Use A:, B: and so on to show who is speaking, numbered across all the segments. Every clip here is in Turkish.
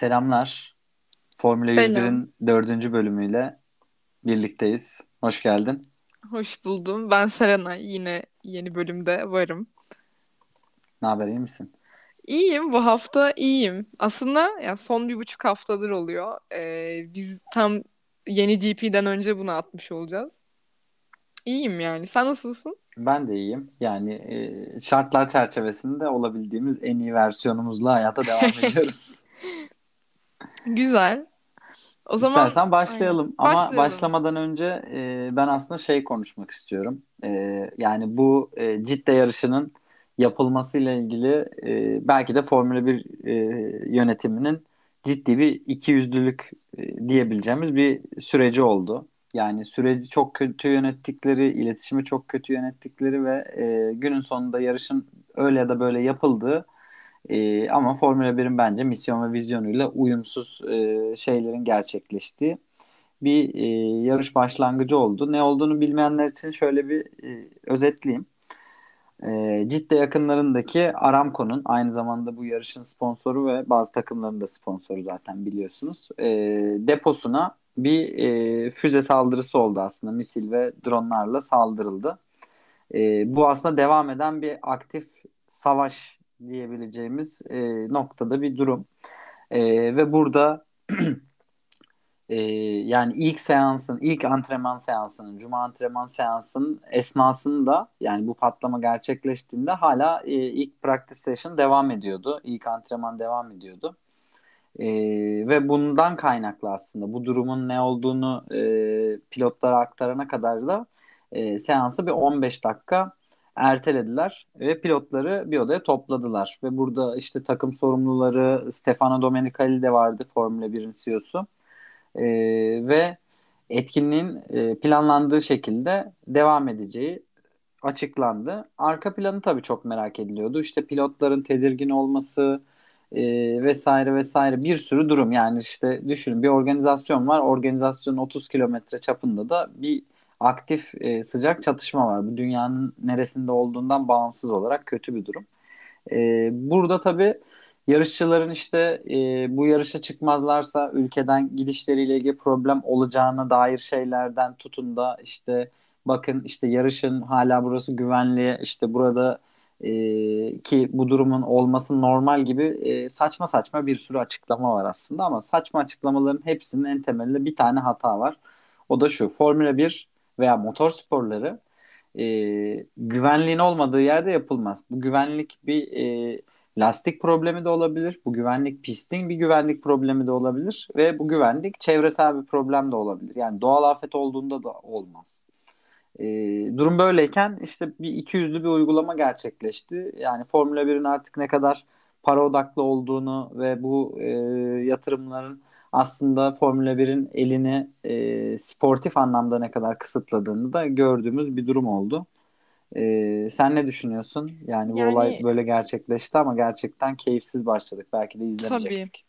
A: Selamlar. Formula
B: Selam.
A: 101'in dördüncü bölümüyle birlikteyiz. Hoş geldin.
B: Hoş buldum. Ben Serenay. Yine yeni bölümde varım.
A: Ne haber, iyi misin?
B: İyiyim. Bu hafta iyiyim. Aslında ya son bir buçuk haftadır oluyor. Ee, biz tam yeni GP'den önce bunu atmış olacağız. İyiyim yani. Sen nasılsın?
A: Ben de iyiyim. Yani e, şartlar çerçevesinde olabildiğimiz en iyi versiyonumuzla hayata devam ediyoruz.
B: Güzel. O zaman
A: İstersen başlayalım.
B: Aynen.
A: Ama
B: Başlayalım.
A: başlamadan önce e, ben aslında şey konuşmak istiyorum. E, yani bu e, Cidde yarışının yapılmasıyla ilgili e, belki de Formula 1 e, yönetiminin ciddi bir ikiyüzlülük e, diyebileceğimiz bir süreci oldu. Yani süreci çok kötü yönettikleri, iletişimi çok kötü yönettikleri ve e, günün sonunda yarışın öyle ya da böyle yapıldığı e, ama Formula 1'in bence misyon ve vizyonuyla uyumsuz e, şeylerin gerçekleştiği bir e, yarış başlangıcı oldu. Ne olduğunu bilmeyenler için şöyle bir e, özetleyeyim. E, Cidde yakınlarındaki Aramco'nun aynı zamanda bu yarışın sponsoru ve bazı takımların da sponsoru zaten biliyorsunuz. E, deposuna bir e, füze saldırısı oldu aslında. Misil ve dronlarla saldırıldı. E, bu aslında devam eden bir aktif savaş diyebileceğimiz e, noktada bir durum. E, ve burada e, yani ilk seansın, ilk antrenman seansının, cuma antrenman seansının esnasında yani bu patlama gerçekleştiğinde hala e, ilk practice session devam ediyordu. İlk antrenman devam ediyordu. E, ve bundan kaynaklı aslında bu durumun ne olduğunu e, pilotlara aktarana kadar da e, seansı bir 15 dakika ertelediler ve pilotları bir odaya topladılar. Ve burada işte takım sorumluları Stefano Domenicali de vardı Formula 1'in CEO'su. E, ve etkinliğin e, planlandığı şekilde devam edeceği açıklandı. Arka planı tabii çok merak ediliyordu. İşte pilotların tedirgin olması e, vesaire vesaire bir sürü durum. Yani işte düşünün bir organizasyon var. Organizasyonun 30 kilometre çapında da bir aktif e, sıcak çatışma var. Bu dünyanın neresinde olduğundan bağımsız olarak kötü bir durum. E, burada tabii yarışçıların işte e, bu yarışa çıkmazlarsa ülkeden gidişleriyle ilgili problem olacağına dair şeylerden tutun da işte bakın işte yarışın hala burası güvenli işte burada e, ki bu durumun olması normal gibi e, saçma saçma bir sürü açıklama var aslında ama saçma açıklamaların hepsinin en temelinde bir tane hata var. O da şu Formula 1 veya motor sporları e, güvenliğin olmadığı yerde yapılmaz. Bu güvenlik bir e, lastik problemi de olabilir. Bu güvenlik pistin bir güvenlik problemi de olabilir. Ve bu güvenlik çevresel bir problem de olabilir. Yani doğal afet olduğunda da olmaz. E, durum böyleyken işte bir iki yüzlü bir uygulama gerçekleşti. Yani Formula 1'in artık ne kadar para odaklı olduğunu ve bu e, yatırımların aslında Formula 1'in elini e, sportif anlamda ne kadar kısıtladığını da gördüğümüz bir durum oldu. E, sen ne düşünüyorsun? Yani bu
B: Yani-
A: olay böyle gerçekleşti ama gerçekten keyifsiz başladık. Belki de
B: Tabii.
A: izlemeyecektik.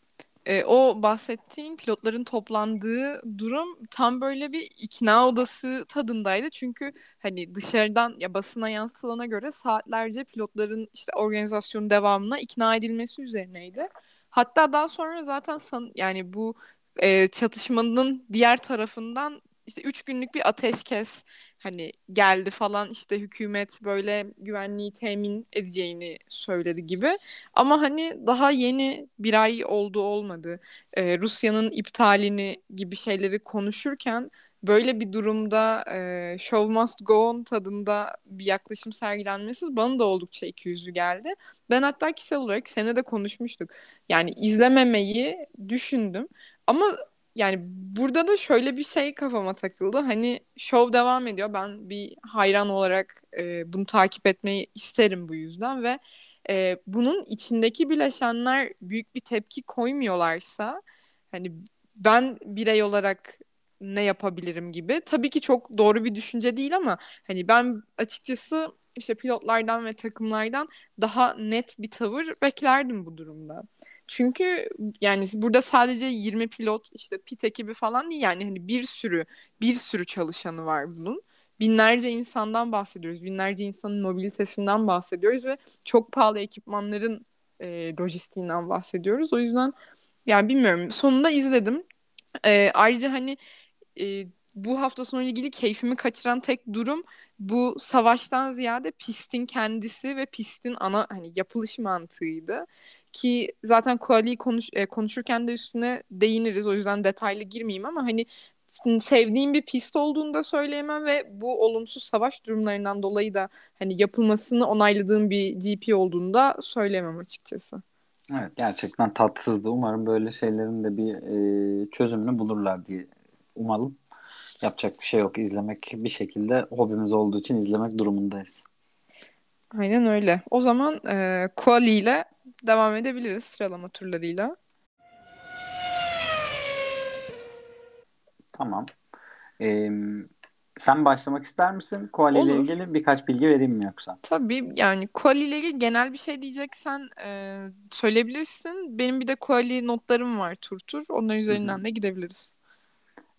B: Ee, o bahsettiğim pilotların toplandığı durum tam böyle bir ikna odası tadındaydı. Çünkü hani dışarıdan ya basına yansıtılana göre saatlerce pilotların işte organizasyonun devamına ikna edilmesi üzerineydi. Hatta daha sonra zaten san, yani bu e, çatışmanın diğer tarafından işte üç günlük bir ateşkes hani geldi falan işte hükümet böyle güvenliği temin edeceğini söyledi gibi. Ama hani daha yeni bir ay oldu olmadı. Ee, Rusya'nın iptalini gibi şeyleri konuşurken böyle bir durumda e, show must go on tadında bir yaklaşım sergilenmesi bana da oldukça ikiyüzlü geldi. Ben hatta kişisel olarak seninle de konuşmuştuk. Yani izlememeyi düşündüm. Ama yani burada da şöyle bir şey kafama takıldı. Hani show devam ediyor. Ben bir hayran olarak e, bunu takip etmeyi isterim bu yüzden ve e, bunun içindeki bileşenler büyük bir tepki koymuyorlarsa hani ben birey olarak ne yapabilirim gibi. Tabii ki çok doğru bir düşünce değil ama hani ben açıkçası işte pilotlardan ve takımlardan daha net bir tavır beklerdim bu durumda. Çünkü yani burada sadece 20 pilot işte pit ekibi falan değil yani hani bir sürü bir sürü çalışanı var bunun. Binlerce insandan bahsediyoruz. Binlerce insanın mobilitesinden bahsediyoruz ve çok pahalı ekipmanların e, lojistiğinden bahsediyoruz. O yüzden yani bilmiyorum. Sonunda izledim. E, ayrıca hani e, bu hafta sonu ilgili keyfimi kaçıran tek durum bu savaştan ziyade pistin kendisi ve pistin ana hani yapılış mantığıydı. Ki zaten Kuali'yi konuş, e, konuşurken de üstüne değiniriz. O yüzden detaylı girmeyeyim ama hani sevdiğim bir pist olduğunu da söyleyemem ve bu olumsuz savaş durumlarından dolayı da hani yapılmasını onayladığım bir GP olduğunu da söyleyemem açıkçası.
A: Evet gerçekten tatsızdı. Umarım böyle şeylerin de bir e, çözümünü bulurlar diye umalım. Yapacak bir şey yok. İzlemek bir şekilde hobimiz olduğu için izlemek durumundayız.
B: Aynen öyle. O zaman e, Quali ile devam edebiliriz sıralama turlarıyla.
A: Tamam. Ee, sen başlamak ister misin? Koali ile ilgili birkaç bilgi vereyim mi yoksa?
B: Tabii yani Koali ile ilgili genel bir şey diyeceksen e, söyleyebilirsin. Benim bir de Koali notlarım var tur tur. Onların üzerinden Hı-hı. de gidebiliriz.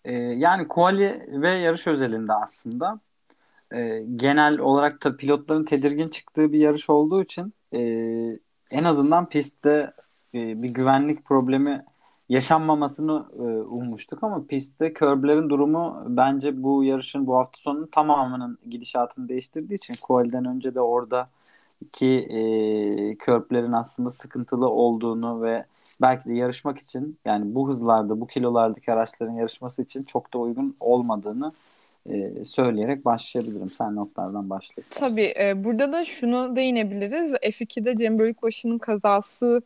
A: Ee, yani Koali ve yarış özelinde aslında e, genel olarak da pilotların tedirgin çıktığı bir yarış olduğu için e, en azından pistte e, bir güvenlik problemi yaşanmamasını e, ummuştuk. Ama pistte körblerin durumu bence bu yarışın bu hafta sonunun tamamının gidişatını değiştirdiği için Koal'den önce de orada ki e, körblerin aslında sıkıntılı olduğunu ve belki de yarışmak için yani bu hızlarda bu kilolardaki araçların yarışması için çok da uygun olmadığını e, söyleyerek başlayabilirim. Sen notlardan başla istersen.
B: Tabii e, burada da şunu değinebiliriz. F2'de Cem Bölükbaşı'nın kazası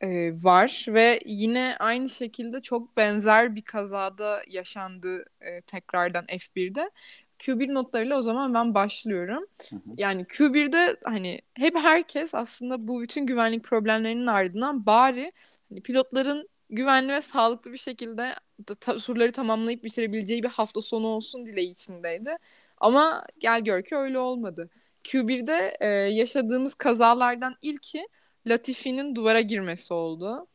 B: e, var ve yine aynı şekilde çok benzer bir kazada yaşandı e, tekrardan F1'de. Q1 notlarıyla o zaman ben başlıyorum. Hı hı. Yani Q1'de hani hep herkes aslında bu bütün güvenlik problemlerinin ardından bari hani pilotların güvenli ve sağlıklı bir şekilde turları tamamlayıp bitirebileceği bir hafta sonu olsun dileği içindeydi. Ama gel gör ki öyle olmadı. Q1'de e, yaşadığımız kazalardan ilki Latifi'nin duvara girmesi oldu.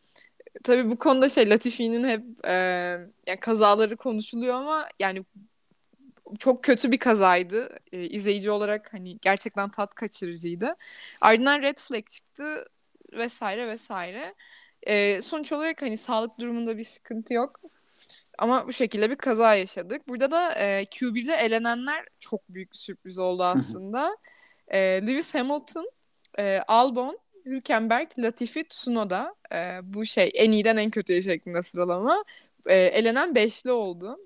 B: Tabii bu konuda şey Latifi'nin hep e, yani kazaları konuşuluyor ama yani çok kötü bir kazaydı. E, izleyici olarak hani gerçekten tat kaçırıcıydı. Ardından red flag çıktı vesaire vesaire. E, sonuç olarak hani sağlık durumunda bir sıkıntı yok. Ama bu şekilde bir kaza yaşadık. Burada da e, Q1'de elenenler çok büyük bir sürpriz oldu aslında. e, Lewis Hamilton, e, Albon, Hülkenberg, Latifi, Tsunoda. E, bu şey en iyiden en kötüye şeklinde sıralama. E, elenen beşli oldu.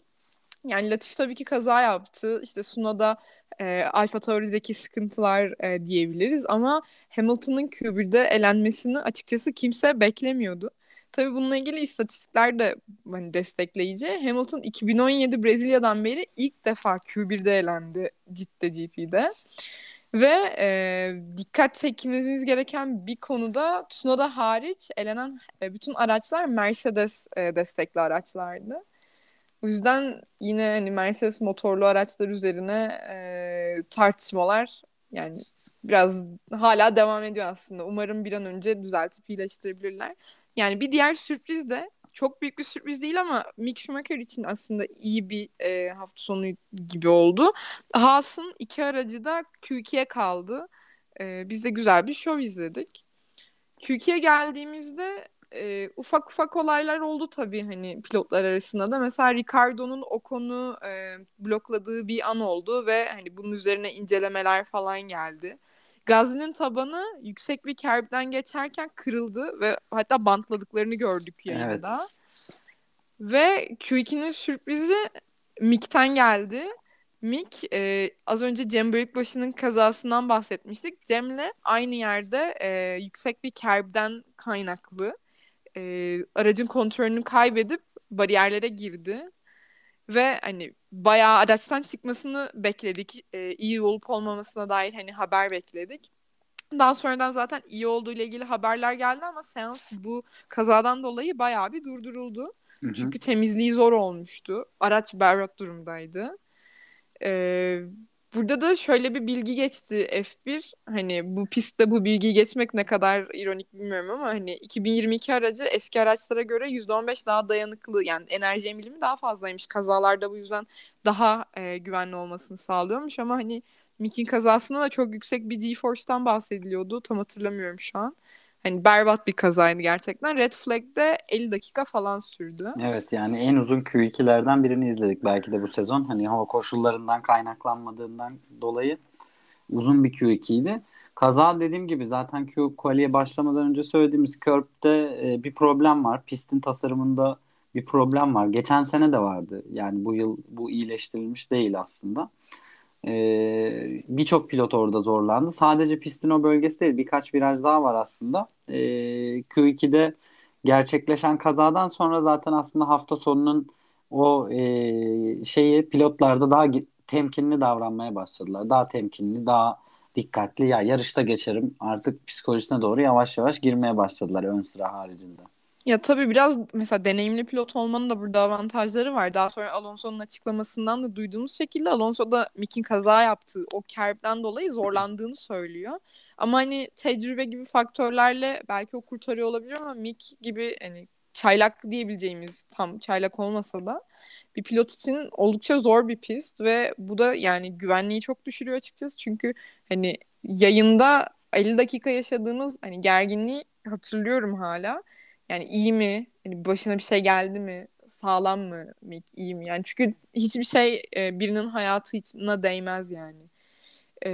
B: Yani Latifi tabii ki kaza yaptı. İşte Tsunoda e, Alfa Tauri'deki sıkıntılar e, diyebiliriz ama Hamilton'ın Q1'de elenmesini açıkçası kimse beklemiyordu. Tabii bununla ilgili istatistikler de hani destekleyici. Hamilton 2017 Brezilya'dan beri ilk defa Q1'de elendi Cidde GP'de. Ve e, dikkat çekmemiz gereken bir konuda Tsunoda hariç elenen e, bütün araçlar Mercedes e, destekli araçlardı. O yüzden yine hani Mercedes motorlu araçlar üzerine e, tartışmalar yani biraz hala devam ediyor aslında. Umarım bir an önce düzeltip iyileştirebilirler. Yani bir diğer sürpriz de çok büyük bir sürpriz değil ama Mick Schumacher için aslında iyi bir e, hafta sonu gibi oldu. Haas'ın iki aracı da Q2'ye kaldı. E, biz de güzel bir show izledik. Q2'ye geldiğimizde e, ufak ufak olaylar oldu tabii hani pilotlar arasında da. Mesela Ricardo'nun o konu e, blokladığı bir an oldu ve hani bunun üzerine incelemeler falan geldi. Gazinin tabanı yüksek bir kerbden geçerken kırıldı ve hatta bantladıklarını gördük yayında. Evet. Ve Q2'nin sürprizi Mick'ten geldi. Mick e, az önce Cem Büyükbaşı'nın kazasından bahsetmiştik. Cem'le aynı yerde e, yüksek bir kerbden kaynaklı e, aracın kontrolünü kaybedip bariyerlere girdi. Ve hani bayağı araçtan çıkmasını bekledik. E, iyi olup olmamasına dair hani haber bekledik. Daha sonradan zaten iyi olduğu ile ilgili haberler geldi ama seans bu kazadan dolayı bayağı bir durduruldu. Hı hı. Çünkü temizliği zor olmuştu. Araç berbat durumdaydı. Ee, Burada da şöyle bir bilgi geçti F1. Hani bu pistte bu bilgiyi geçmek ne kadar ironik bilmiyorum ama hani 2022 aracı eski araçlara göre %15 daha dayanıklı yani enerji emilimi daha fazlaymış. Kazalarda bu yüzden daha e, güvenli olmasını sağlıyormuş ama hani Mick'in kazasında da çok yüksek bir G-Force'tan bahsediliyordu. Tam hatırlamıyorum şu an. Hani berbat bir kazaydı gerçekten. Red Flag'de 50 dakika falan sürdü.
A: Evet yani en uzun Q2'lerden birini izledik belki de bu sezon. Hani hava koşullarından kaynaklanmadığından dolayı uzun bir Q2'ydi. Kaza dediğim gibi zaten Q quali'ye başlamadan önce söylediğimiz Curb'de e, bir problem var. Pistin tasarımında bir problem var. Geçen sene de vardı. Yani bu yıl bu iyileştirilmiş değil aslında. Ee, Birçok pilot orada zorlandı. Sadece pistin o bölgesi değil birkaç viraj daha var aslında. Ee, Q2'de gerçekleşen kazadan sonra zaten aslında hafta sonunun o e, şeyi pilotlarda daha temkinli davranmaya başladılar. Daha temkinli, daha dikkatli. Ya yarışta geçerim artık psikolojisine doğru yavaş yavaş girmeye başladılar ön sıra haricinde.
B: Ya tabii biraz mesela deneyimli pilot olmanın da burada avantajları var. Daha sonra Alonso'nun açıklamasından da duyduğumuz şekilde Alonso da Mick'in kaza yaptığı o kerbden dolayı zorlandığını söylüyor. Ama hani tecrübe gibi faktörlerle belki o kurtarıyor olabilir ama Mick gibi hani çaylak diyebileceğimiz tam çaylak olmasa da bir pilot için oldukça zor bir pist ve bu da yani güvenliği çok düşürüyor açıkçası. Çünkü hani yayında 50 dakika yaşadığımız hani gerginliği hatırlıyorum hala. Yani iyi mi? Yani başına bir şey geldi mi? Sağlam mı? Mick iyi mi? Yani çünkü hiçbir şey e, birinin hayatına değmez yani. E,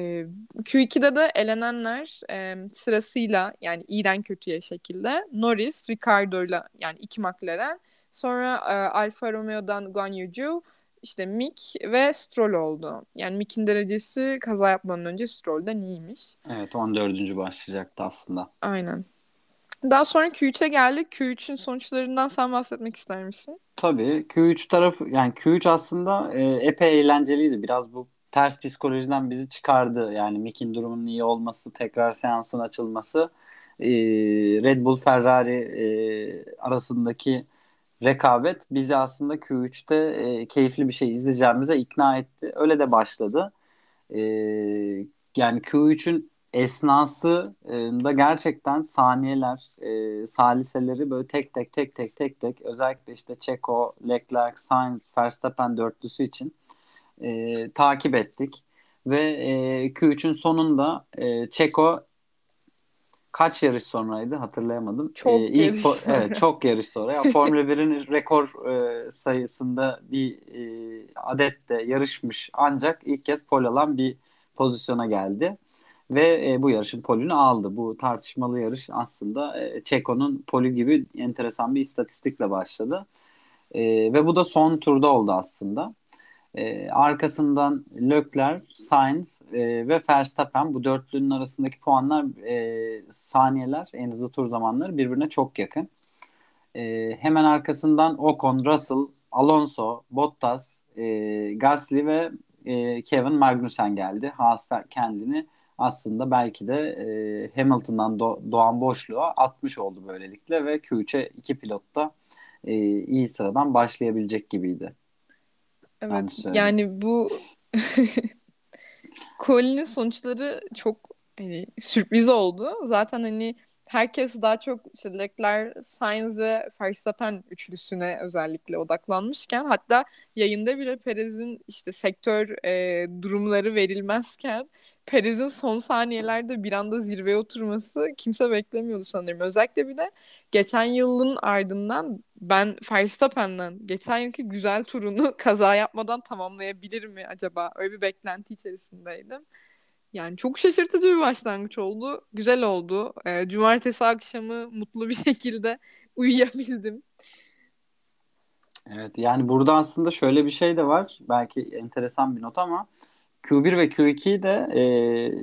B: Q2'de de elenenler e, sırasıyla yani iyiden kötüye şekilde Norris, Ricardo'yla yani iki McLaren sonra e, Alfa Romeo'dan Guan Yu işte Mick ve Stroll oldu. Yani Mick'in derecesi kaza yapmadan önce Stroll'den iyiymiş.
A: Evet 14. başlayacaktı aslında.
B: Aynen. Daha sonra Q3'e geldik. Q3'ün sonuçlarından sen bahsetmek ister misin?
A: Tabii. Q3 tarafı yani Q3 aslında e, epey eğlenceliydi. Biraz bu ters psikolojiden bizi çıkardı. Yani Mick'in durumunun iyi olması, tekrar seansın açılması, e, Red Bull Ferrari e, arasındaki rekabet bizi aslında Q3'te e, keyifli bir şey izleyeceğimize ikna etti. Öyle de başladı. E, yani Q3'ün esnası e, da gerçekten saniyeler, e, saliseleri böyle tek tek tek tek tek tek özellikle işte Checo, Leclerc, Sainz, Verstappen dörtlüsü için e, takip ettik. Ve e, Q3'ün sonunda e, Checo kaç yarış sonraydı hatırlayamadım.
B: Çok ee, ilk yarış
A: sonra. Evet çok yarış sonra. Ya, Formula 1'in rekor e, sayısında bir e, adette yarışmış ancak ilk kez pol alan bir pozisyona geldi ve e, bu yarışın polünü aldı. Bu tartışmalı yarış aslında e, Çeko'nun polü gibi enteresan bir istatistikle başladı. E, ve bu da son turda oldu aslında. E, arkasından Leclerc, Sainz e, ve Verstappen bu dörtlünün arasındaki puanlar e, saniyeler en hızlı tur zamanları birbirine çok yakın. E, hemen arkasından Ocon, Russell, Alonso, Bottas, e, Gasly ve e, Kevin Magnussen geldi. Haas kendini aslında belki de e, Hamilton'dan do- doğan boşluğa atmış oldu böylelikle ve Q3'e iki pilot da e, iyi sıradan başlayabilecek gibiydi.
B: Evet yani bu Colin'in sonuçları çok hani sürpriz oldu. Zaten hani herkes daha çok işte Leclerc, Sainz ve Verstappen üçlüsüne özellikle odaklanmışken hatta yayında bile Perez'in işte sektör e, durumları verilmezken Perez'in son saniyelerde bir anda zirveye oturması kimse beklemiyordu sanırım. Özellikle bir de geçen yılın ardından ben Verstappen'den geçen yılki güzel turunu kaza yapmadan tamamlayabilir mi acaba? Öyle bir beklenti içerisindeydim. Yani çok şaşırtıcı bir başlangıç oldu. Güzel oldu. E, cumartesi akşamı mutlu bir şekilde uyuyabildim.
A: Evet yani burada aslında şöyle bir şey de var. Belki enteresan bir not ama Q1 ve Q2 de e,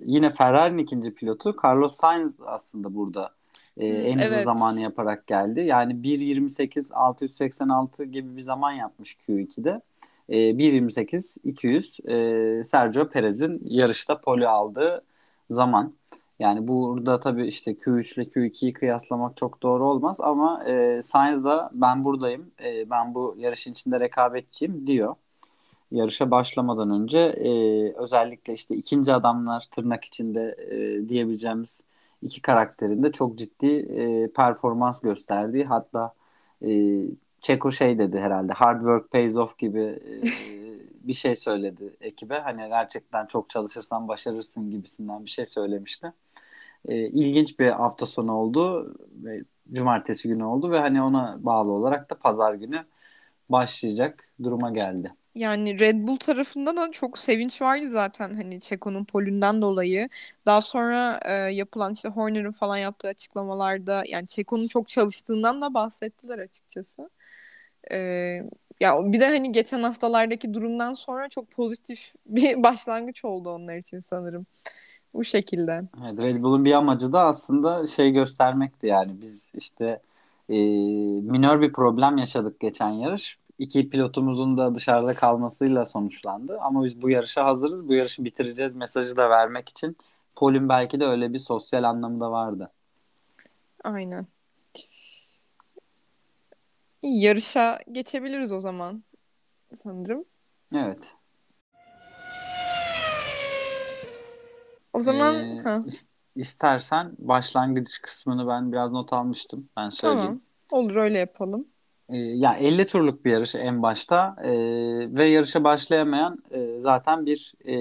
A: yine Ferrari'nin ikinci pilotu Carlos Sainz aslında burada e, en hızlı evet. zamanı yaparak geldi. Yani 1.28 686 gibi bir zaman yapmış Q2'de. E, 1.28 200 e, Sergio Perez'in yarışta poli aldığı zaman. Yani burada tabii işte Q3 ile Q2'yi kıyaslamak çok doğru olmaz ama e, Sainz da ben buradayım, e, ben bu yarışın içinde rekabetçiyim diyor. Yarışa başlamadan önce e, özellikle işte ikinci adamlar tırnak içinde e, diyebileceğimiz iki karakterin de çok ciddi e, performans gösterdiği hatta e, Çeko şey dedi herhalde hard work pays off gibi e, bir şey söyledi ekibe. Hani gerçekten çok çalışırsan başarırsın gibisinden bir şey söylemişti. E, ilginç bir hafta sonu oldu. Ve cumartesi günü oldu ve hani ona bağlı olarak da pazar günü başlayacak duruma geldi.
B: Yani Red Bull tarafında da çok sevinç vardı zaten hani Checo'nun polünden dolayı. Daha sonra e, yapılan işte Horner'ın falan yaptığı açıklamalarda yani Checo'nun çok çalıştığından da bahsettiler açıkçası. E, ya bir de hani geçen haftalardaki durumdan sonra çok pozitif bir başlangıç oldu onlar için sanırım. Bu şekilde.
A: Evet, Red Bull'un bir amacı da aslında şey göstermekti yani biz işte e, minör bir problem yaşadık geçen yarış. İki pilotumuzun da dışarıda kalmasıyla sonuçlandı. Ama biz bu yarışa hazırız. Bu yarışı bitireceğiz mesajı da vermek için Pol'ün belki de öyle bir sosyal anlamda vardı.
B: Aynen. Yarışa geçebiliriz o zaman sanırım.
A: Evet.
B: O zaman
A: Ee,
B: ha,
A: istersen başlangıç kısmını ben biraz not almıştım. Ben söyleyeyim.
B: tamam. Olur öyle yapalım.
A: Ee, ya 50 turluk bir yarış en başta Ee, ve yarışa başlayamayan e, zaten bir e,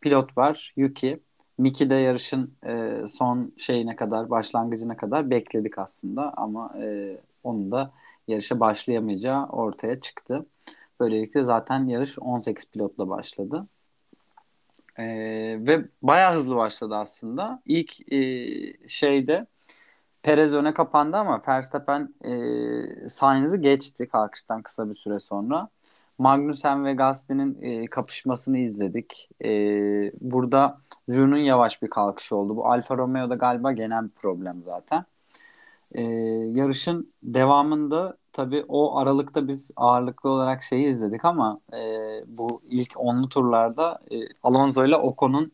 A: pilot var Yuki. Miki de yarışın e, son şeyine kadar başlangıcına kadar bekledik aslında ama e, onun da yarışa başlayamayacağı ortaya çıktı. Böylelikle zaten yarış 18 pilotla başladı. Ee, ve bayağı hızlı başladı aslında. İlk e, şeyde Perez öne kapandı ama Verstappen e, Sainz'ı geçti kalkıştan kısa bir süre sonra. Magnussen ve Gasly'nin e, kapışmasını izledik. E, burada Zhou'nun yavaş bir kalkışı oldu. Bu Alfa Romeo'da galiba genel bir problem zaten. E, yarışın devamında tabii o aralıkta biz ağırlıklı olarak şeyi izledik ama e, bu ilk onlu turlarda e, Alonso ile Ocon'un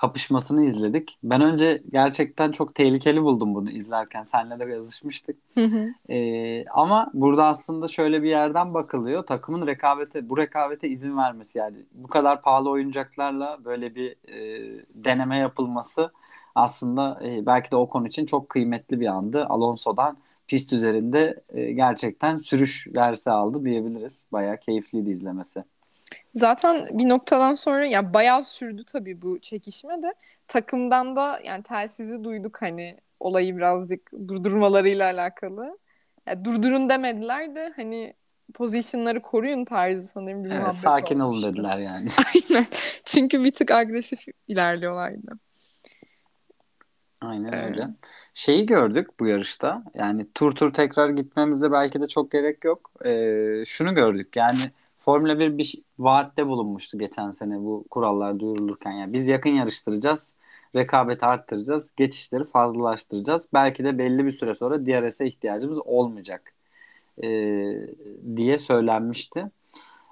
A: kapışmasını izledik. Ben önce gerçekten çok tehlikeli buldum bunu izlerken. Seninle de yazışmıştık.
B: Hı hı.
A: Ee, ama burada aslında şöyle bir yerden bakılıyor. Takımın rekabete, bu rekabete izin vermesi yani bu kadar pahalı oyuncaklarla böyle bir e, deneme yapılması aslında e, belki de o konu için çok kıymetli bir andı. Alonso'dan pist üzerinde e, gerçekten sürüş dersi aldı diyebiliriz. Bayağı keyifliydi izlemesi.
B: Zaten bir noktadan sonra ya bayağı sürdü tabii bu çekişme de takımdan da yani telsizi duyduk hani olayı birazcık durdurmalarıyla alakalı. Ya durdurun demediler de hani pozisyonları koruyun tarzı sanırım bir
A: Evet,
B: muhabbet
A: sakin olun
B: olmuştu.
A: dediler yani.
B: Aynen. Çünkü bir tık agresif ilerliyorlardı.
A: Aynen
B: Evet.
A: öyle. Şeyi gördük bu yarışta. Yani tur tur tekrar gitmemize belki de çok gerek yok. Ee, şunu gördük. Yani Formula 1 bir vaatte bulunmuştu geçen sene bu kurallar duyurulurken. Yani biz yakın yarıştıracağız, rekabeti arttıracağız, geçişleri fazlalaştıracağız. Belki de belli bir süre sonra DRS'e ihtiyacımız olmayacak ee, diye söylenmişti.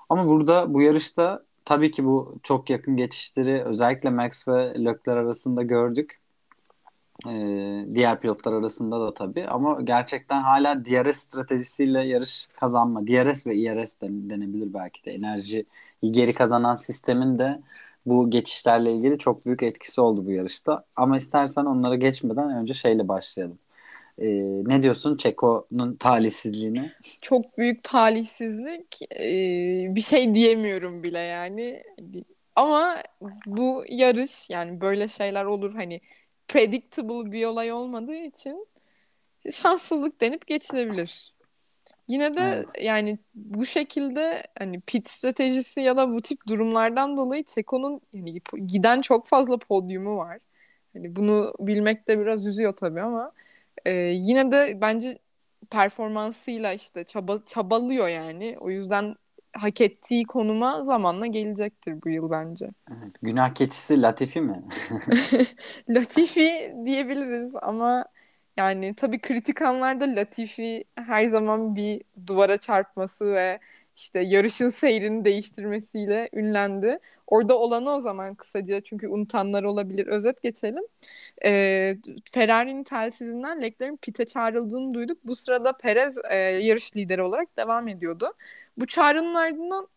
A: Ama burada bu yarışta tabii ki bu çok yakın geçişleri özellikle Max ve Leclerc arasında gördük. Ee, diğer pilotlar arasında da tabii ama gerçekten hala DRS stratejisiyle yarış kazanma. DRS ve IRS den- denebilir belki de. Enerjiyi geri kazanan sistemin de bu geçişlerle ilgili çok büyük etkisi oldu bu yarışta. Ama istersen onlara geçmeden önce şeyle başlayalım. Ee, ne diyorsun Çeko'nun talihsizliğine?
B: Çok büyük talihsizlik. Ee, bir şey diyemiyorum bile yani. Ama bu yarış yani böyle şeyler olur hani predictable bir olay olmadığı için şanssızlık denip geçilebilir. Yine de
A: Evet.
B: yani bu şekilde hani pit stratejisi ya da bu tip durumlardan dolayı Checo'nun yani giden çok fazla podyumu var. Hani bunu bilmek de biraz üzüyor tabii ama e, yine de bence performansıyla işte çaba çabalıyor yani. O yüzden hak ettiği konuma zamanla gelecektir bu yıl bence.
A: Evet, günah keçisi Latifi mi?
B: Latifi diyebiliriz ama yani tabii kritik anlarda Latifi her zaman bir duvara çarpması ve işte yarışın seyrini değiştirmesiyle ünlendi. Orada olanı o zaman kısaca çünkü unutanlar olabilir. Özet geçelim. Ee, Ferrari'nin telsizinden Leclerc'in pite çağrıldığını duyduk. Bu sırada Perez e, yarış lideri olarak devam ediyordu. Bu çağrının ardından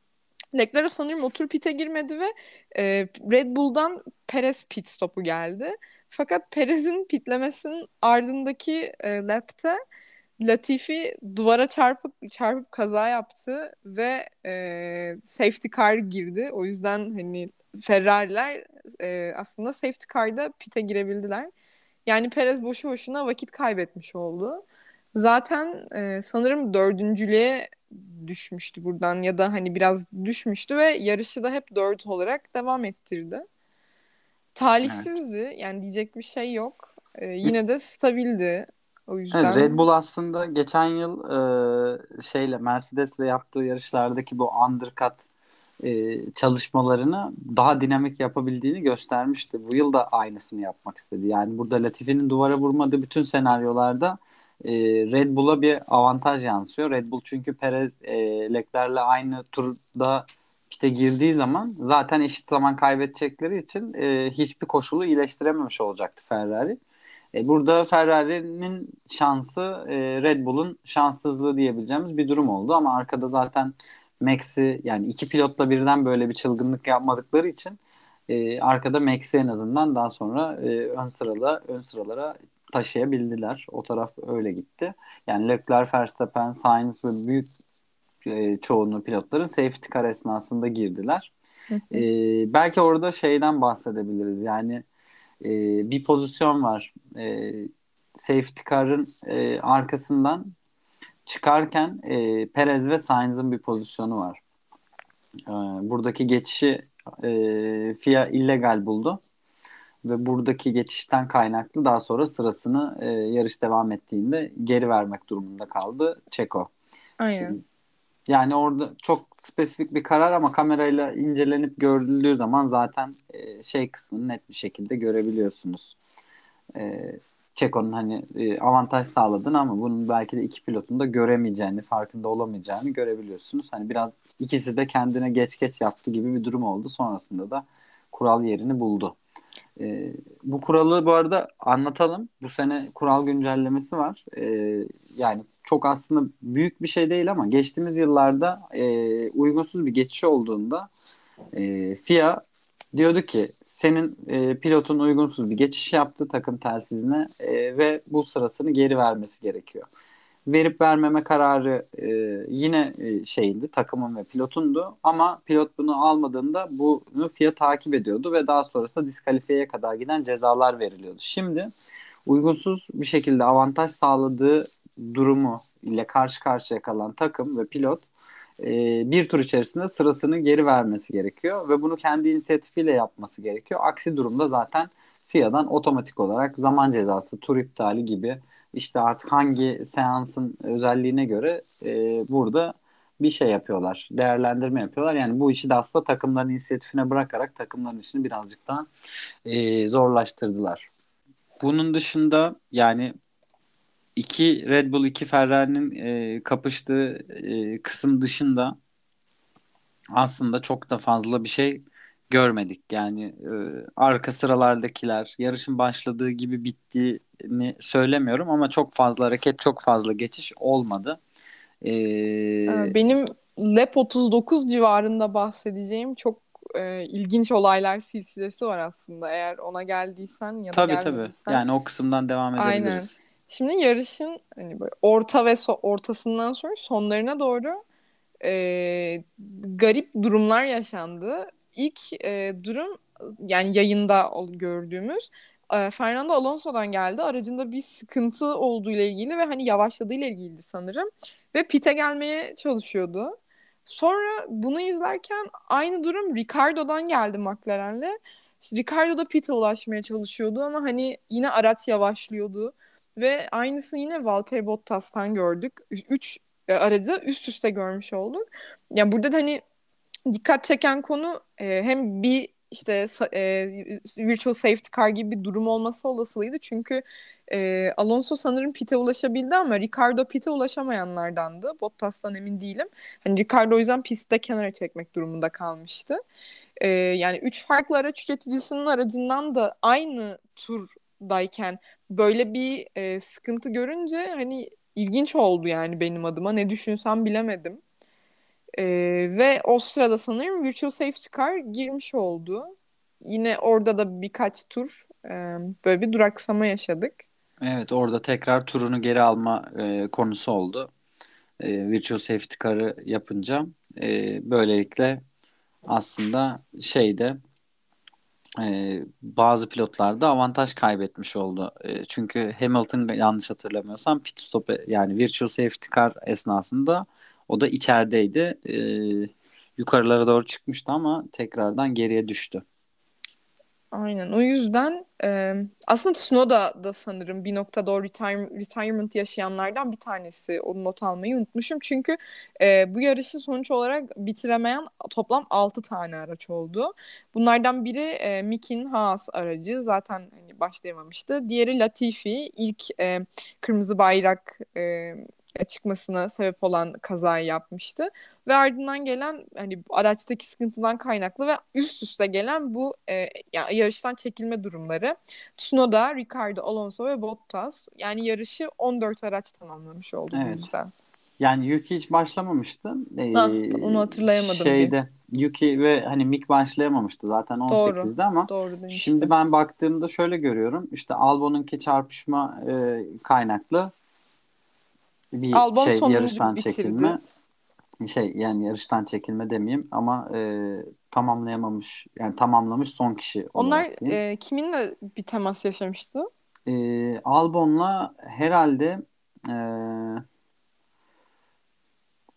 B: Leclerc sanırım o tur pit'e girmedi ve e, Red Bull'dan Perez pit stopu geldi. Fakat Perez'in pitlemesinin ardındaki e, lap'te Latifi duvara çarpıp çarpıp kaza yaptı ve e, safety car girdi. O yüzden hani Ferrari'ler e, aslında safety car'da pit'e girebildiler. Yani Perez boşu boşuna vakit kaybetmiş oldu. Zaten e, sanırım dördüncülüğe düşmüştü buradan ya da hani biraz düşmüştü ve yarışı da hep dört olarak devam ettirdi. Talihsizdi. Evet. Yani diyecek bir şey yok. E, yine de stabildi. O yüzden
A: evet, Red Bull aslında geçen yıl e, şeyle Mercedes'le yaptığı yarışlardaki bu undercut e, çalışmalarını daha dinamik yapabildiğini göstermişti. Bu yıl da aynısını yapmak istedi. Yani burada Latifi'nin duvara vurmadığı bütün senaryolarda e, Red Bull'a bir avantaj yansıyor. Red Bull çünkü Perez e, Leclerc'le aynı turda pite girdiği zaman zaten eşit zaman kaybedecekleri için e, hiçbir koşulu iyileştirememiş olacaktı Ferrari. E, burada Ferrari'nin şansı e, Red Bull'un şanssızlığı diyebileceğimiz bir durum oldu ama arkada zaten Max'i yani iki pilotla birden böyle bir çılgınlık yapmadıkları için e, arkada Max'i en azından daha sonra e, ön sırala ön sıralara taşıyabildiler. O taraf öyle gitti. Yani Leclerc, Verstappen, Sainz ve büyük e, çoğunluğu pilotların safety car esnasında girdiler. e, belki orada şeyden bahsedebiliriz. Yani e, bir pozisyon var. E, safety car'ın e, arkasından çıkarken e, Perez ve Sainz'ın bir pozisyonu var. E, buradaki geçişi e, FIA illegal buldu ve buradaki geçişten kaynaklı daha sonra sırasını e, yarış devam ettiğinde geri vermek durumunda kaldı Çeko.
B: Aynen. Şimdi,
A: yani orada çok spesifik bir karar ama kamerayla incelenip görüldüğü zaman zaten e, şey kısmını net bir şekilde görebiliyorsunuz. E, Çeko'nun hani e, avantaj sağladığını ama bunun belki de iki pilotun da göremeyeceğini, farkında olamayacağını görebiliyorsunuz. Hani biraz ikisi de kendine geç geç yaptı gibi bir durum oldu. Sonrasında da kural yerini buldu. E, bu kuralı bu arada anlatalım. Bu sene kural güncellemesi var. E, yani çok aslında büyük bir şey değil ama geçtiğimiz yıllarda e, uygunsuz bir geçiş olduğunda e, FIA diyordu ki senin e, pilotun uygunsuz bir geçiş yaptı takım telsizine e, ve bu sırasını geri vermesi gerekiyor. Verip vermeme kararı e, yine e, şeyindi takımın ve pilotundu ama pilot bunu almadığında bunu FIA takip ediyordu ve daha sonrasında diskalifiyeye kadar giden cezalar veriliyordu. Şimdi uygunsuz bir şekilde avantaj sağladığı durumu ile karşı karşıya kalan takım ve pilot e, bir tur içerisinde sırasını geri vermesi gerekiyor ve bunu kendi inisiyatifiyle yapması gerekiyor. Aksi durumda zaten FIA'dan otomatik olarak zaman cezası, tur iptali gibi işte artık hangi seansın özelliğine göre e, burada bir şey yapıyorlar. Değerlendirme yapıyorlar. Yani bu işi de aslında takımların inisiyatifine bırakarak takımların işini birazcık daha e, zorlaştırdılar. Bunun dışında yani iki Red Bull, iki Ferrari'nin e, kapıştığı e, kısım dışında aslında çok da fazla bir şey görmedik. Yani e, arka sıralardakiler yarışın başladığı gibi bittiğini söylemiyorum ama çok fazla hareket, çok fazla geçiş olmadı.
B: E, Benim LEP 39 civarında bahsedeceğim çok e, ilginç olaylar silsilesi var aslında. Eğer ona geldiysen ya da
A: tabii, gelmediysen. Tabii Yani o kısımdan devam edebiliriz.
B: Aynen. Şimdi yarışın hani böyle orta ve so- ortasından sonra sonlarına doğru e, garip durumlar yaşandı. İlk e, durum yani yayında gördüğümüz e, Fernando Alonso'dan geldi. Aracında bir sıkıntı olduğu ile ilgili ve hani yavaşladığı ile ilgili sanırım. Ve pite gelmeye çalışıyordu. Sonra bunu izlerken aynı durum Ricardo'dan geldi McLaren'le. İşte Ricardo da pite ulaşmaya çalışıyordu ama hani yine araç yavaşlıyordu. Ve aynısını yine Valtteri Bottas'tan gördük. Üç e, aracı üst üste görmüş olduk. Yani burada da hani dikkat çeken konu e, hem bir işte e, virtual safety car gibi bir durum olması olasılıydı. Çünkü e, Alonso sanırım pite ulaşabildi ama Ricardo pite ulaşamayanlardandı. Bottas'tan emin değilim. Hani Ricardo o yüzden pistte kenara çekmek durumunda kalmıştı. E, yani üç farklı araç üreticisinin aracından da aynı turdayken böyle bir e, sıkıntı görünce hani ilginç oldu yani benim adıma. Ne düşünsem bilemedim. E, ve o sırada sanırım Virtual Safety Car girmiş oldu. Yine orada da birkaç tur e, böyle bir duraksama yaşadık.
A: Evet orada tekrar turunu geri alma e, konusu oldu. E, Virtual Safety Car'ı yapınca e, böylelikle aslında şeyde e, bazı pilotlar da avantaj kaybetmiş oldu. E, çünkü Hamilton yanlış hatırlamıyorsam pit stop yani virtual safety car esnasında o da içerideydi. E, yukarılara doğru çıkmıştı ama tekrardan geriye düştü.
B: Aynen. O yüzden e, aslında Tsunoda da sanırım bir noktada o retire, retirement yaşayanlardan bir tanesi. O not almayı unutmuşum. Çünkü e, bu yarışı sonuç olarak bitiremeyen toplam 6 tane araç oldu. Bunlardan biri e, Mickey'nin Haas aracı. Zaten hani başlayamamıştı. Diğeri Latifi. ilk e, kırmızı bayrak e, çıkmasına sebep olan kazayı yapmıştı. Ve ardından gelen hani araçtaki sıkıntıdan kaynaklı ve üst üste gelen bu e, yani yarıştan çekilme durumları. Tsunoda, Ricardo, Alonso ve Bottas yani yarışı 14 araç tamamlamış oldu evet. bu yüzden.
A: Yani Yuki hiç başlamamıştı.
B: Ee, ha, onu hatırlayamadım.
A: Şeyde bir. Yuki ve hani Mick başlayamamıştı zaten 18'de doğru, ama doğru şimdi ben baktığımda şöyle görüyorum. İşte Albon'unki çarpışma e, kaynaklı bir Albon şey yarıştan bitirdi. çekilme şey yani yarıştan çekilme demeyeyim ama e, tamamlayamamış yani tamamlamış son kişi.
B: Onlar e, kiminle bir temas yaşamıştı?
A: E, Albon'la herhalde e,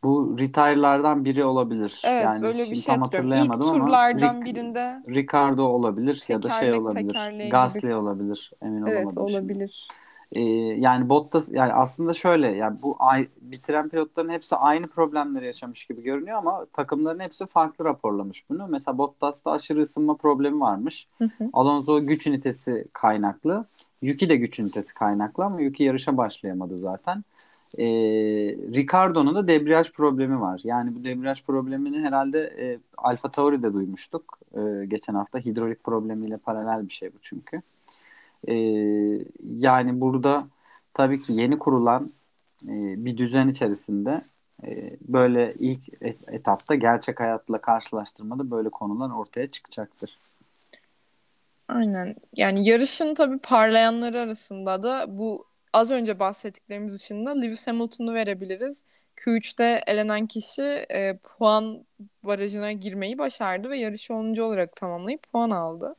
A: bu retire'lardan biri olabilir.
B: Evet yani öyle bir şey tam hatırlayamadım İlk turlardan ama birinde
A: Ricardo olabilir ya da şey olabilir. Gasly gibi. olabilir emin evet, olamadım.
B: Evet olabilir.
A: Şimdi. Ee, yani Bottas yani aslında şöyle yani bu ay, bitiren pilotların hepsi aynı problemleri yaşamış gibi görünüyor ama takımların hepsi farklı raporlamış bunu. Mesela Bottas'ta aşırı ısınma problemi varmış. Hı hı. Alonso güç ünitesi kaynaklı. Yuki de güç ünitesi kaynaklı ama Yuki yarışa başlayamadı zaten. Ee, Ricardo'nun da debriyaj problemi var. Yani bu debriyaj problemini herhalde e, Alfa Tauri'de duymuştuk. E, geçen hafta hidrolik problemiyle paralel bir şey bu çünkü. E, yani burada tabii ki yeni kurulan e, bir düzen içerisinde e, böyle ilk et, etapta gerçek hayatla karşılaştırmada böyle konular ortaya çıkacaktır.
B: Aynen. Yani yarışın tabii parlayanları arasında da bu az önce bahsettiklerimiz dışında Lewis Hamilton'u verebiliriz. Q3'te elenen kişi e, puan barajına girmeyi başardı ve yarışı 10. olarak tamamlayıp puan aldı.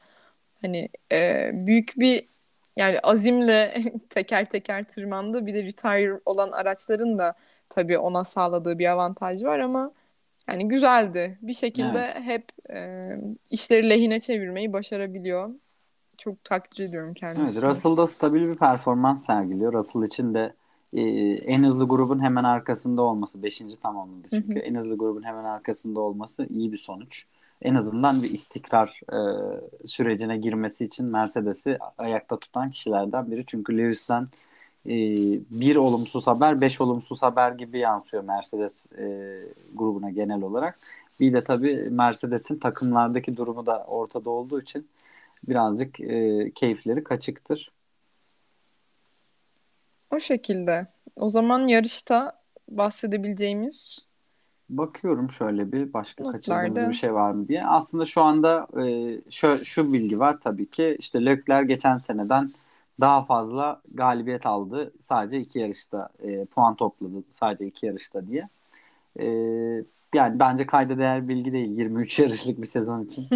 B: Hani e, büyük bir yani azimle teker teker tırmandı. Bir de retire olan araçların da tabii ona sağladığı bir avantaj var ama yani güzeldi. Bir şekilde evet. hep e, işleri lehine çevirmeyi başarabiliyor. Çok takdir ediyorum kendisini.
A: Evet, Russell da stabil bir performans sergiliyor. Russell için de e, en hızlı grubun hemen arkasında olması, 5. tamamladı çünkü. Hı hı. En hızlı grubun hemen arkasında olması iyi bir sonuç en azından bir istikrar e, sürecine girmesi için Mercedes'i ayakta tutan kişilerden biri. Çünkü Lewis'ten e, bir olumsuz haber, beş olumsuz haber gibi yansıyor Mercedes e, grubuna genel olarak. Bir de tabii Mercedes'in takımlardaki durumu da ortada olduğu için birazcık e, keyifleri kaçıktır.
B: O şekilde. O zaman yarışta bahsedebileceğimiz
A: Bakıyorum şöyle bir başka Notlarda. kaçırdığımız bir şey var mı diye. Aslında şu anda e, şu, şu bilgi var tabii ki. İşte Leclerc geçen seneden daha fazla galibiyet aldı. Sadece iki yarışta e, puan topladı. Sadece iki yarışta diye. E, yani bence kayda değer bilgi değil 23 yarışlık bir sezon için.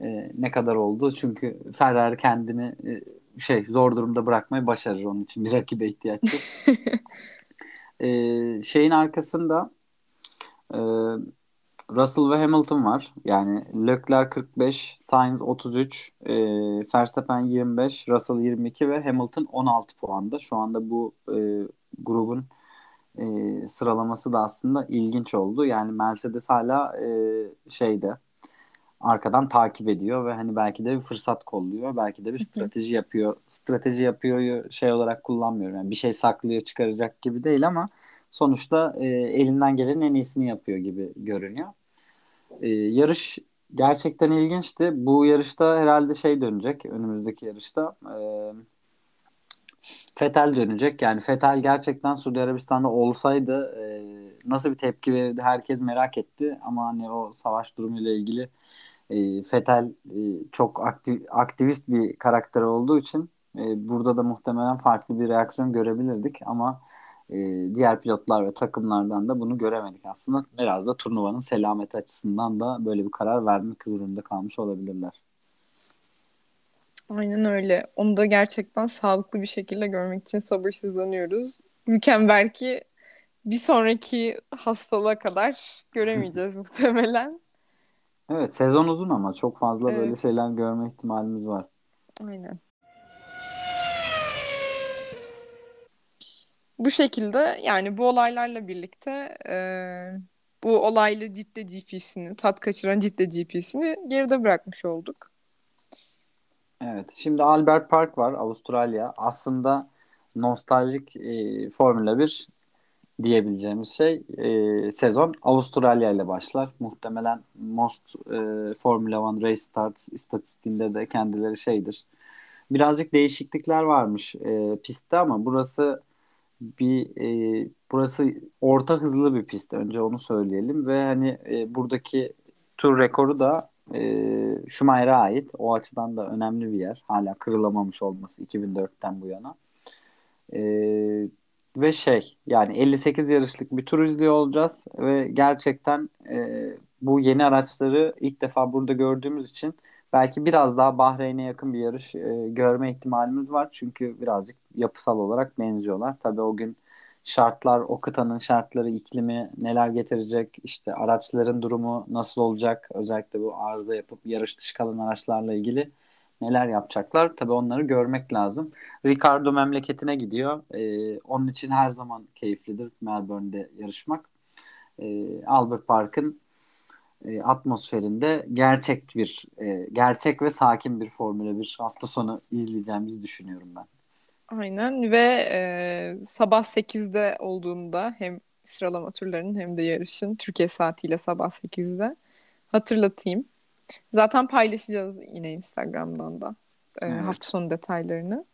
A: e, ne kadar oldu? Çünkü Ferrari kendini e, şey zor durumda bırakmayı başarır onun için. Bir rakibe ihtiyaç yok. e, şeyin arkasında ee, Russell ve Hamilton var. Yani Leclerc 45, Sainz 33, e, Verstappen 25, Russell 22 ve Hamilton 16 puanda. Şu anda bu e, grubun e, sıralaması da aslında ilginç oldu. Yani Mercedes hala e, şeyde arkadan takip ediyor ve hani belki de bir fırsat kolluyor. Belki de bir strateji yapıyor. Strateji yapıyor şey olarak kullanmıyorum. Yani bir şey saklıyor çıkaracak gibi değil ama sonuçta e, elinden gelenin en iyisini yapıyor gibi görünüyor. E, yarış gerçekten ilginçti. Bu yarışta herhalde şey dönecek önümüzdeki yarışta. E, Fetel dönecek. Yani Fetel gerçekten Suudi Arabistan'da olsaydı e, nasıl bir tepki verirdi herkes merak etti. Ama hani o savaş durumuyla ilgili e, Fetel e, çok aktif, aktivist bir karakter olduğu için e, burada da muhtemelen farklı bir reaksiyon görebilirdik. Ama e, diğer pilotlar ve takımlardan da bunu göremedik aslında. Biraz da turnuvanın selameti açısından da böyle bir karar vermek zorunda kalmış olabilirler.
B: Aynen öyle. Onu da gerçekten sağlıklı bir şekilde görmek için sabırsızlanıyoruz. Mükemmel ki bir sonraki hastalığa kadar göremeyeceğiz muhtemelen.
A: Evet sezon uzun ama çok fazla böyle
B: Evet.
A: şeyler görme ihtimalimiz var.
B: Aynen. Bu şekilde yani bu olaylarla birlikte eee, bu olaylı Cidde GP'sini, tat kaçıran Cidde GP'sini geride bırakmış olduk.
A: Evet şimdi Albert Park var Avustralya. Aslında nostaljik e, Formula 1 diyebileceğimiz şey e, sezon Avustralya ile başlar. Muhtemelen Most e, Formula 1 Race Starts istatistiğinde de kendileri şeydir. Birazcık değişiklikler varmış e, pistte ama burası bir e, burası orta hızlı bir pist. Önce onu söyleyelim ve hani e, buradaki tur rekoru da e, Schumacher'e ait. O açıdan da önemli bir yer. Hala kırılamamış olması 2004'ten bu yana. E, ve şey yani 58 yarışlık bir tur izliyor olacağız ve gerçekten e, bu yeni araçları ilk defa burada gördüğümüz için belki biraz daha Bahreyn'e yakın bir yarış e, görme ihtimalimiz var. Çünkü birazcık yapısal olarak benziyorlar. Tabii o gün şartlar, o kıtanın şartları, iklimi neler getirecek, işte araçların durumu nasıl olacak, özellikle bu arıza yapıp yarış dışı kalan araçlarla ilgili neler yapacaklar. Tabii onları görmek lazım. Ricardo memleketine gidiyor. Ee, onun için her zaman keyiflidir Melbourne'de yarışmak. Ee, Albert Park'ın e, atmosferinde gerçek bir, e, gerçek ve sakin bir Formula 1 hafta sonu izleyeceğimizi düşünüyorum ben.
B: Aynen ve e, sabah 8'de olduğunda hem sıralama turlarının hem de yarışın Türkiye saatiyle sabah 8'de hatırlatayım. Zaten paylaşacağız yine Instagram'dan da e,
A: Evet.
B: hafta sonu detaylarını.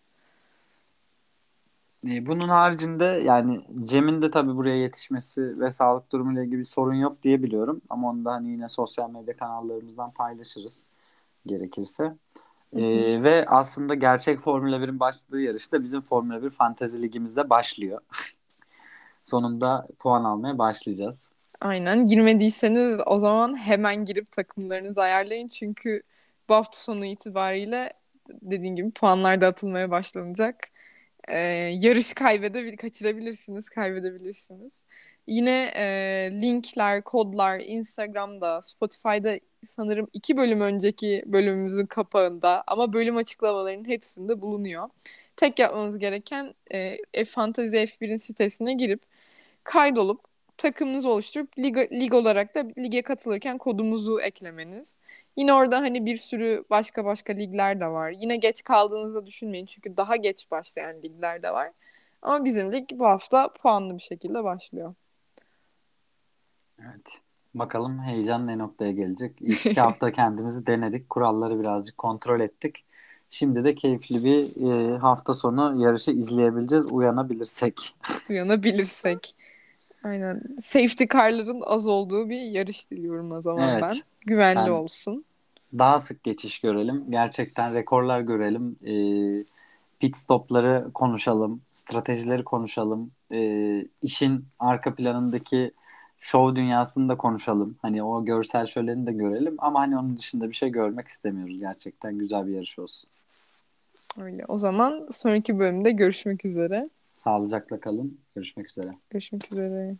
A: E, bunun haricinde yani Cem'in de tabii buraya yetişmesi ve sağlık durumuyla ilgili bir sorun yok diye biliyorum. Ama onu da hani yine sosyal medya kanallarımızdan paylaşırız gerekirse. E, ve aslında gerçek Formula 1'in başladığı yarışta bizim Formula 1 Fantezi Ligimizde başlıyor. Sonunda puan almaya başlayacağız.
B: Aynen. Girmediyseniz o zaman hemen girip takımlarınızı ayarlayın. Çünkü bu hafta sonu itibariyle dediğim gibi puanlar da atılmaya başlanacak. Ee, yarış kaybedebilir, kaçırabilirsiniz, kaybedebilirsiniz. Yine e, linkler, kodlar Instagram'da, Spotify'da sanırım iki bölüm önceki bölümümüzün kapağında ama bölüm açıklamalarının hepsinde bulunuyor. Tek yapmanız gereken e, F Fantasy F1'in sitesine girip kaydolup takımınızı oluşturup lig, lig olarak da lige katılırken kodumuzu eklemeniz. Yine orada hani bir sürü başka başka ligler de var. Yine geç kaldığınızda düşünmeyin çünkü daha geç başlayan ligler de var. Ama bizim lig bu hafta puanlı bir şekilde başlıyor.
A: Evet. Bakalım heyecan ne noktaya gelecek. İlk iki hafta kendimizi denedik. Kuralları birazcık kontrol ettik. Şimdi de keyifli bir e, hafta sonu yarışı izleyebileceğiz uyanabilirsek.
B: Uyanabilirsek. Aynen. Safety car'ların az olduğu bir yarış diliyorum o zaman
A: Evet.
B: ben. Güvenli
A: Ben-
B: olsun.
A: Daha sık geçiş görelim. Gerçekten rekorlar görelim. E, pit stopları konuşalım. Stratejileri konuşalım. E, işin arka planındaki şov dünyasını da konuşalım. Hani o görsel şöleni de görelim. Ama hani onun dışında bir şey görmek istemiyoruz. Gerçekten güzel bir yarış olsun.
B: Öyle. O zaman sonraki bölümde görüşmek üzere.
A: Sağlıcakla kalın. Görüşmek üzere.
B: Görüşmek üzere.